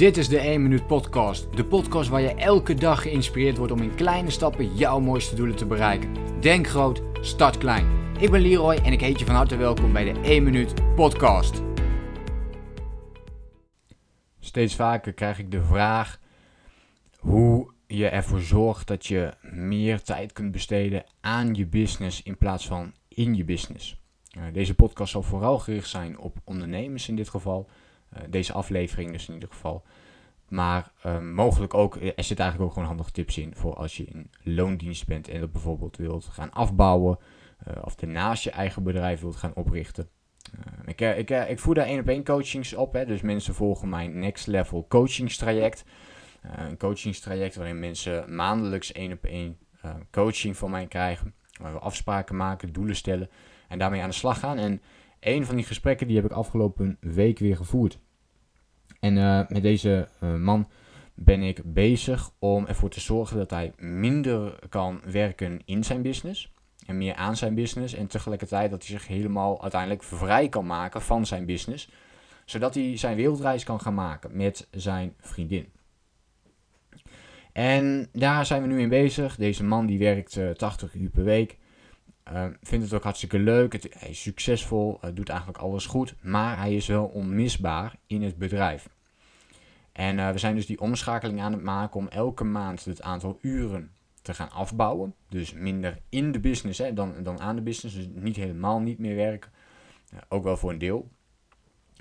Dit is de 1 Minuut Podcast. De podcast waar je elke dag geïnspireerd wordt om in kleine stappen jouw mooiste doelen te bereiken. Denk groot, start klein. Ik ben Leroy en ik heet je van harte welkom bij de 1 Minuut Podcast. Steeds vaker krijg ik de vraag hoe je ervoor zorgt dat je meer tijd kunt besteden aan je business in plaats van in je business. Uh, deze podcast zal vooral gericht zijn op ondernemers in dit geval. Uh, deze aflevering dus in ieder geval. Maar uh, mogelijk ook, er zit eigenlijk ook gewoon handige tips in voor als je in loondienst bent en dat bijvoorbeeld wilt gaan afbouwen. of daarnaast je eigen bedrijf wilt gaan oprichten. ik, ik, ik voer daar één op één coachings op. Hè, dus mensen volgen mijn Next Level coachingstraject. een coachingstraject waarin mensen maandelijks één op één coaching van mij krijgen. Waar we afspraken maken, doelen stellen en daarmee aan de slag gaan. En een van die gesprekken die heb ik afgelopen week weer gevoerd. En uh, met deze uh, man ben ik bezig om ervoor te zorgen dat hij minder kan werken in zijn business. En meer aan zijn business. En tegelijkertijd dat hij zich helemaal uiteindelijk vrij kan maken van zijn business. Zodat hij zijn wereldreis kan gaan maken met zijn vriendin. En daar zijn we nu in bezig. Deze man die werkt uh, 80 uur per week. Uh, vindt het ook hartstikke leuk. Het, hij is succesvol, uh, doet eigenlijk alles goed. Maar hij is wel onmisbaar in het bedrijf. En uh, we zijn dus die omschakeling aan het maken om elke maand het aantal uren te gaan afbouwen. Dus minder in de business hè, dan, dan aan de business. Dus niet helemaal niet meer werken. ook wel voor een deel.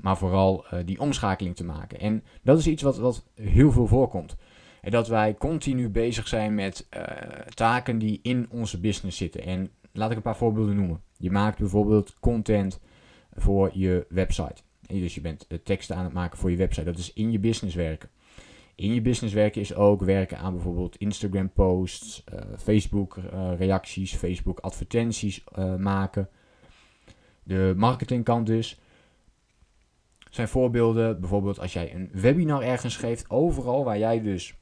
Maar vooral die omschakeling te maken. En dat is iets wat, wat heel veel voorkomt. En dat wij continu bezig zijn met taken die in onze business zitten. En laat ik een paar voorbeelden noemen. Je maakt bijvoorbeeld content voor je website. Dus je bent teksten aan het maken voor je website. Dat is in je business werken. In je business werken is ook werken aan bijvoorbeeld Instagram posts, uh, Facebook uh, reacties, Facebook advertenties maken. De marketingkant dus. Zijn voorbeelden, bijvoorbeeld als jij een webinar ergens geeft, overal waar jij dus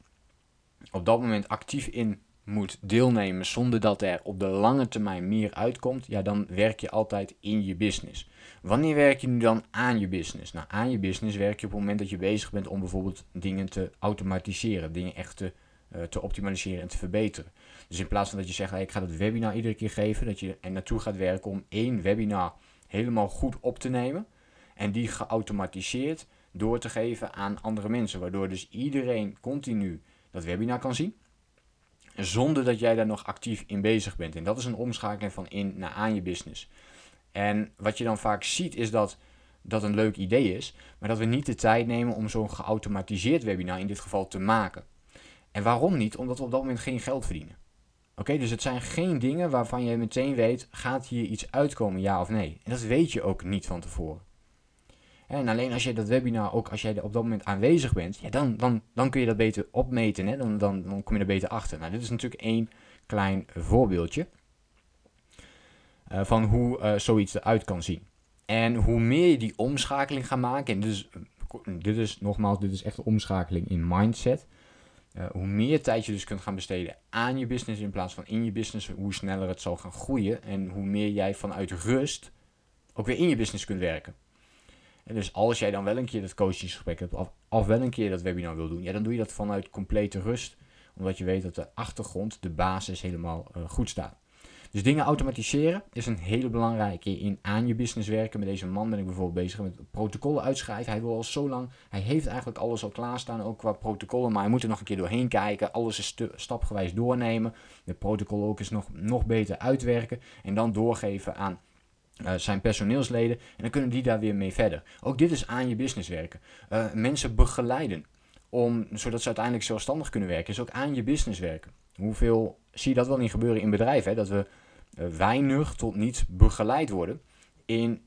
op dat moment actief in moet deelnemen zonder dat er op de lange termijn meer uitkomt, ja, dan werk je altijd in je business. Wanneer werk je nu dan aan je business? Nou, aan je business werk je op het moment dat je bezig bent om bijvoorbeeld dingen te automatiseren, dingen echt te, uh, te optimaliseren en te verbeteren. Dus in plaats van dat je zegt, ik ga dat webinar iedere keer geven, dat je er naartoe gaat werken om één webinar helemaal goed op te nemen en die geautomatiseerd door te geven aan andere mensen, waardoor dus iedereen continu dat webinar kan zien zonder dat jij daar nog actief in bezig bent. En dat is een omschakeling van in naar aan je business. En wat je dan vaak ziet is dat dat een leuk idee is, maar dat we niet de tijd nemen om zo'n geautomatiseerd webinar in dit geval te maken. En waarom niet? Omdat we op dat moment geen geld verdienen. Oké, dus het zijn geen dingen waarvan je meteen weet, gaat hier iets uitkomen, ja of nee? En dat weet je ook niet van tevoren. En alleen als je dat webinar, ook als jij op dat moment aanwezig bent, ja, dan, dan, dan kun je dat beter opmeten. Hè? Dan, dan, kom je er beter achter. Nou, dit is natuurlijk één klein voorbeeldje uh, van hoe uh, zoiets eruit kan zien. En hoe meer je die omschakeling gaat maken, en dus, dit is nogmaals, dit is echt een omschakeling in mindset. Hoe meer tijd je dus kunt gaan besteden aan je business in plaats van in je business, hoe sneller het zal gaan groeien. En hoe meer jij vanuit rust ook weer in je business kunt werken. En dus als jij dan wel een keer dat coachingsgesprek hebt, of, wel een keer dat webinar wil doen, ja, dan doe je dat vanuit complete rust. Omdat je weet dat de achtergrond, de basis helemaal uh, goed staat. Dus dingen automatiseren is een hele belangrijke in aan je business werken. Met deze man ben ik bijvoorbeeld bezig met protocollen uitschrijven. Hij wil al zo lang, hij heeft eigenlijk alles al klaarstaan, ook qua protocollen. Maar hij moet er nog een keer doorheen kijken. Alles is stapgewijs doornemen. De protocol ook is nog, nog beter uitwerken. En dan doorgeven aan uh, zijn personeelsleden en dan kunnen die daar weer mee verder. Ook dit is aan je business werken. Uh, mensen begeleiden, om, zodat ze uiteindelijk zelfstandig kunnen werken, is ook aan je business werken. Hoeveel zie je dat wel niet gebeuren in bedrijven? Dat we uh, weinig tot niet begeleid worden in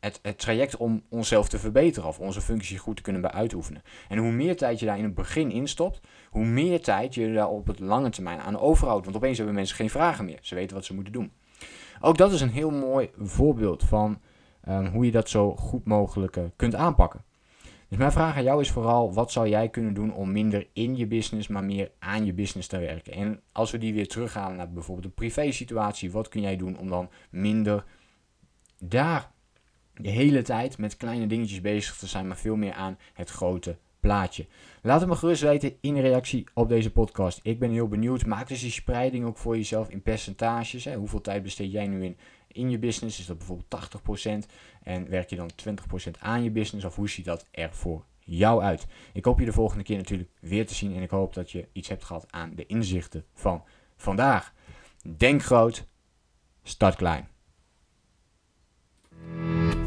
het, het, traject om onszelf te verbeteren of onze functie goed te kunnen uitoefenen. En hoe meer tijd je daar in het begin instopt, hoe meer tijd je daar op het lange termijn aan overhoudt. Want opeens hebben mensen geen vragen meer. Ze weten wat ze moeten doen. Ook dat is een heel mooi voorbeeld van um, hoe je dat zo goed mogelijk uh, kunt aanpakken. Dus mijn vraag aan jou is vooral, wat zou jij kunnen doen om minder in je business, maar meer aan je business te werken? En als we die weer terughalen naar bijvoorbeeld een privé situatie, wat kun jij doen om dan minder daar de hele tijd met kleine dingetjes bezig te zijn, maar veel meer aan het grote plaatje. Laat het me gerust weten in reactie op deze podcast. Ik ben heel benieuwd. Maak dus die spreiding ook voor jezelf in percentages. Hè. Hoeveel tijd besteed jij nu in, in je business? Is dat bijvoorbeeld 80%? En werk je dan 20% aan je business? Of hoe ziet dat er voor jou uit? Ik hoop je de volgende keer natuurlijk weer te zien. En ik hoop dat je iets hebt gehad aan de inzichten van vandaag. Denk groot, start klein.